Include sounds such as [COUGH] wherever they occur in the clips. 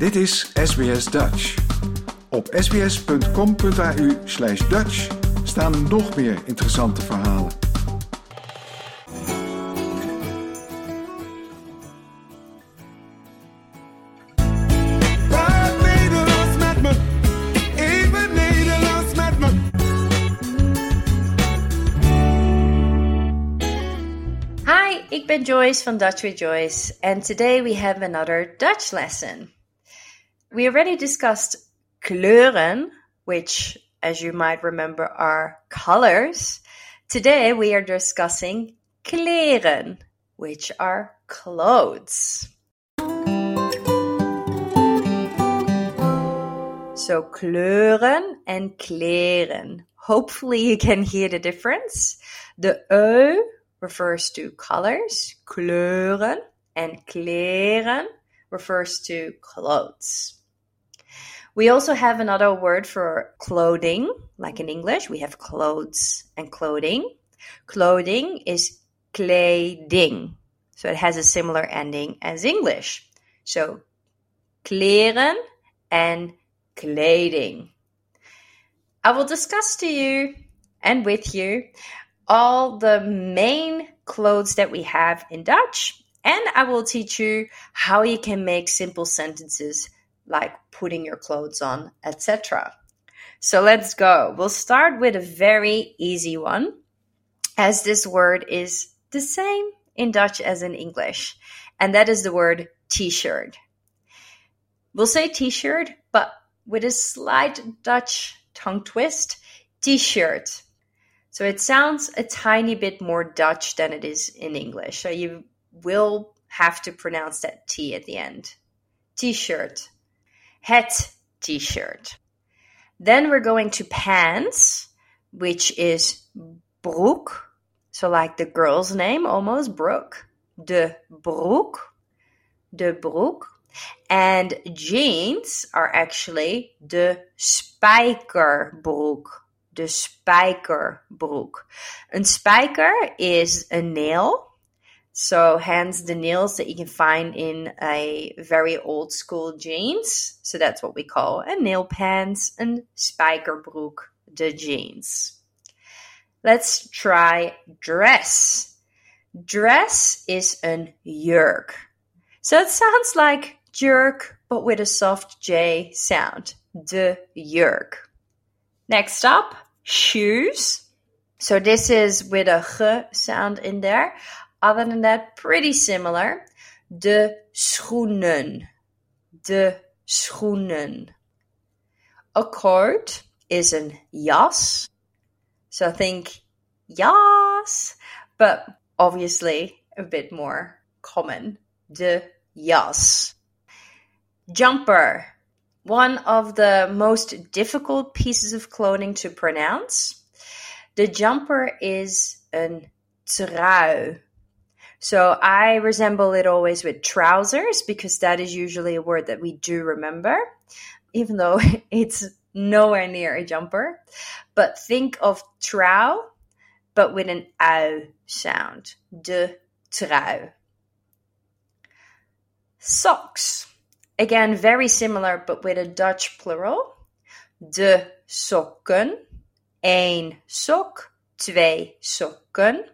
Dit is SBS Dutch. Op sbs.com.au slash Dutch staan nog meer interessante verhalen. Hi, ik ben Joyce van Dutch with Joyce, and today we have another Dutch lesson. We already discussed kleuren, which, as you might remember, are colors. Today we are discussing kleren, which are clothes. So kleuren and kleren. Hopefully you can hear the difference. The ö refers to colors, kleuren, and kleren refers to clothes. We also have another word for clothing, like in English, we have clothes and clothing. Clothing is kleding. So it has a similar ending as English. So kleren and kleding. I will discuss to you and with you all the main clothes that we have in Dutch, and I will teach you how you can make simple sentences like putting your clothes on, etc. So let's go. We'll start with a very easy one, as this word is the same in Dutch as in English, and that is the word t shirt. We'll say t shirt, but with a slight Dutch tongue twist t shirt. So it sounds a tiny bit more Dutch than it is in English. So you will have to pronounce that T at the end. T shirt. Het t shirt. Then we're going to pants, which is broek. So, like the girl's name almost, Brooke. De broek. De broek. And jeans are actually de spijkerbroek. De spijkerbroek. Een spijker is a nail. So, hence the nails that you can find in a very old school jeans. So, that's what we call a nail pants and spijkerbroek, the jeans. Let's try dress. Dress is an jurk. So, it sounds like jerk, but with a soft J sound. De jurk. Next up, shoes. So this is with a g sound in there. Other than that, pretty similar. De schoenen. De schoenen. A coat is an jas. So I think jas, but obviously a bit more common. De jas. Jumper. One of the most difficult pieces of clothing to pronounce. The jumper is an trui. So I resemble it always with trousers because that is usually a word that we do remember, even though [LAUGHS] it's nowhere near a jumper. But think of trou, but with an au sound. De trui. Socks. Again, very similar, but with a Dutch plural. De sokken. Eén sok. Twee sokken.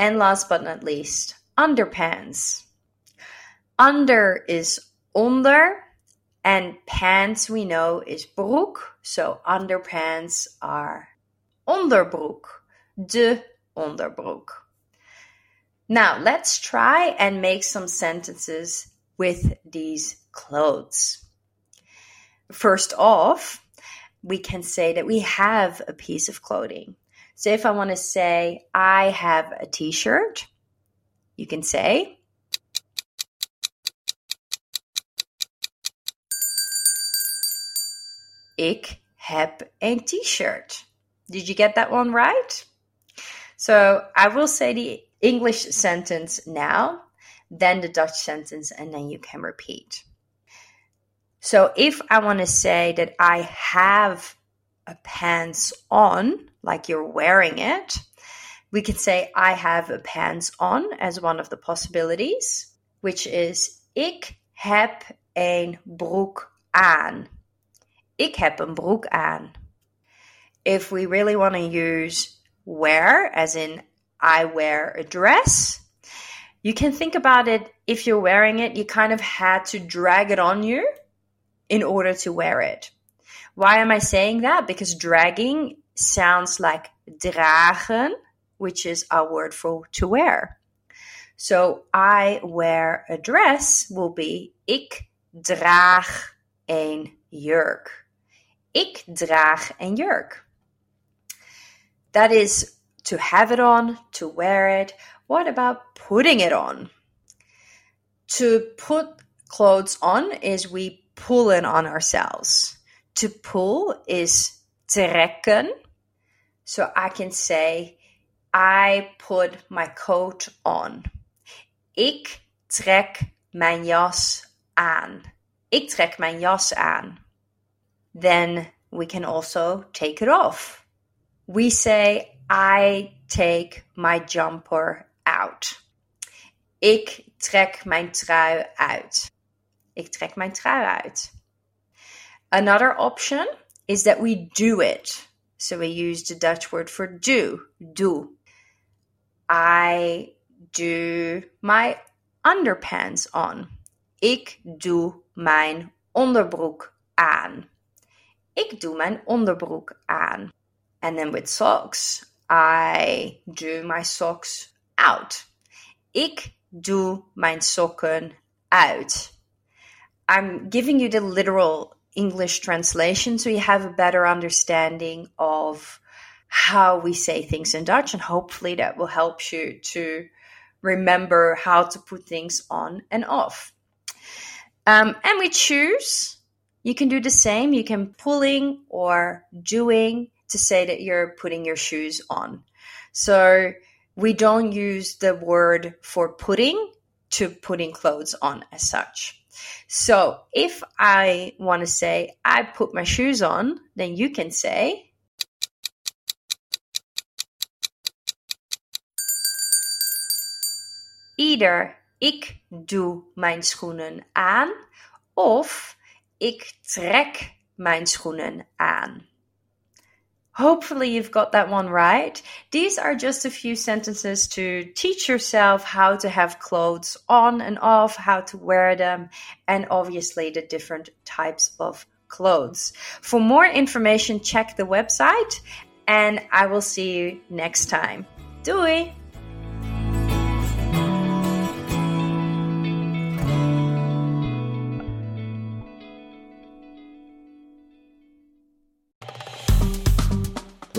And last but not least, underpants. Under is onder, and pants we know is broek. So underpants are onderbroek. De onderbroek. Now let's try and make some sentences with these clothes. First off, we can say that we have a piece of clothing. So if I want to say, I have a t shirt, you can say, Ik heb een t-shirt. Did you get that one right? So I will say the English sentence now, then the Dutch sentence, and then you can repeat. So if I want to say that I have a pants on, like you're wearing it, we could say I have a pants on as one of the possibilities, which is ik heb een broek aan. Ik heb een broek aan. If we really want to use wear, as in I wear a dress, you can think about it if you're wearing it, you kind of had to drag it on you in order to wear it. Why am I saying that? Because dragging sounds like dragen, which is our word for to wear. So I wear a dress will be ik draag een jurk. Ik draag een jurk. That is to have it on, to wear it. What about putting it on? To put clothes on is we pull it on ourselves. To pull is trekken. So I can say, I put my coat on. Ik trek mijn jas aan. Ik trek mijn jas aan. Then we can also take it off. We say, I take my jumper out. Ik trek mijn trui uit. Ik trek mijn trui uit. Another option is that we do it. So we use the Dutch word for do. Do. I do my underpants on. Ik doe mijn onderbroek aan. Ik doe mijn onderbroek aan. And then with socks, I do my socks out. Ik doe mijn sokken uit. I'm giving you the literal English translation so you have a better understanding of how we say things in Dutch, and hopefully that will help you to remember how to put things on and off. Um, and we choose. You can do the same. You can pulling or doing to say that you're putting your shoes on. So we don't use the word for putting to putting clothes on as such. So if I want to say, I put my shoes on, then you can say, Either ik doe mijn schoenen aan of ik trek mijn schoenen aan. Hopefully, you've got that one right. These are just a few sentences to teach yourself how to have clothes on and off, how to wear them, and obviously the different types of clothes. For more information, check the website, and I will see you next time. Doei!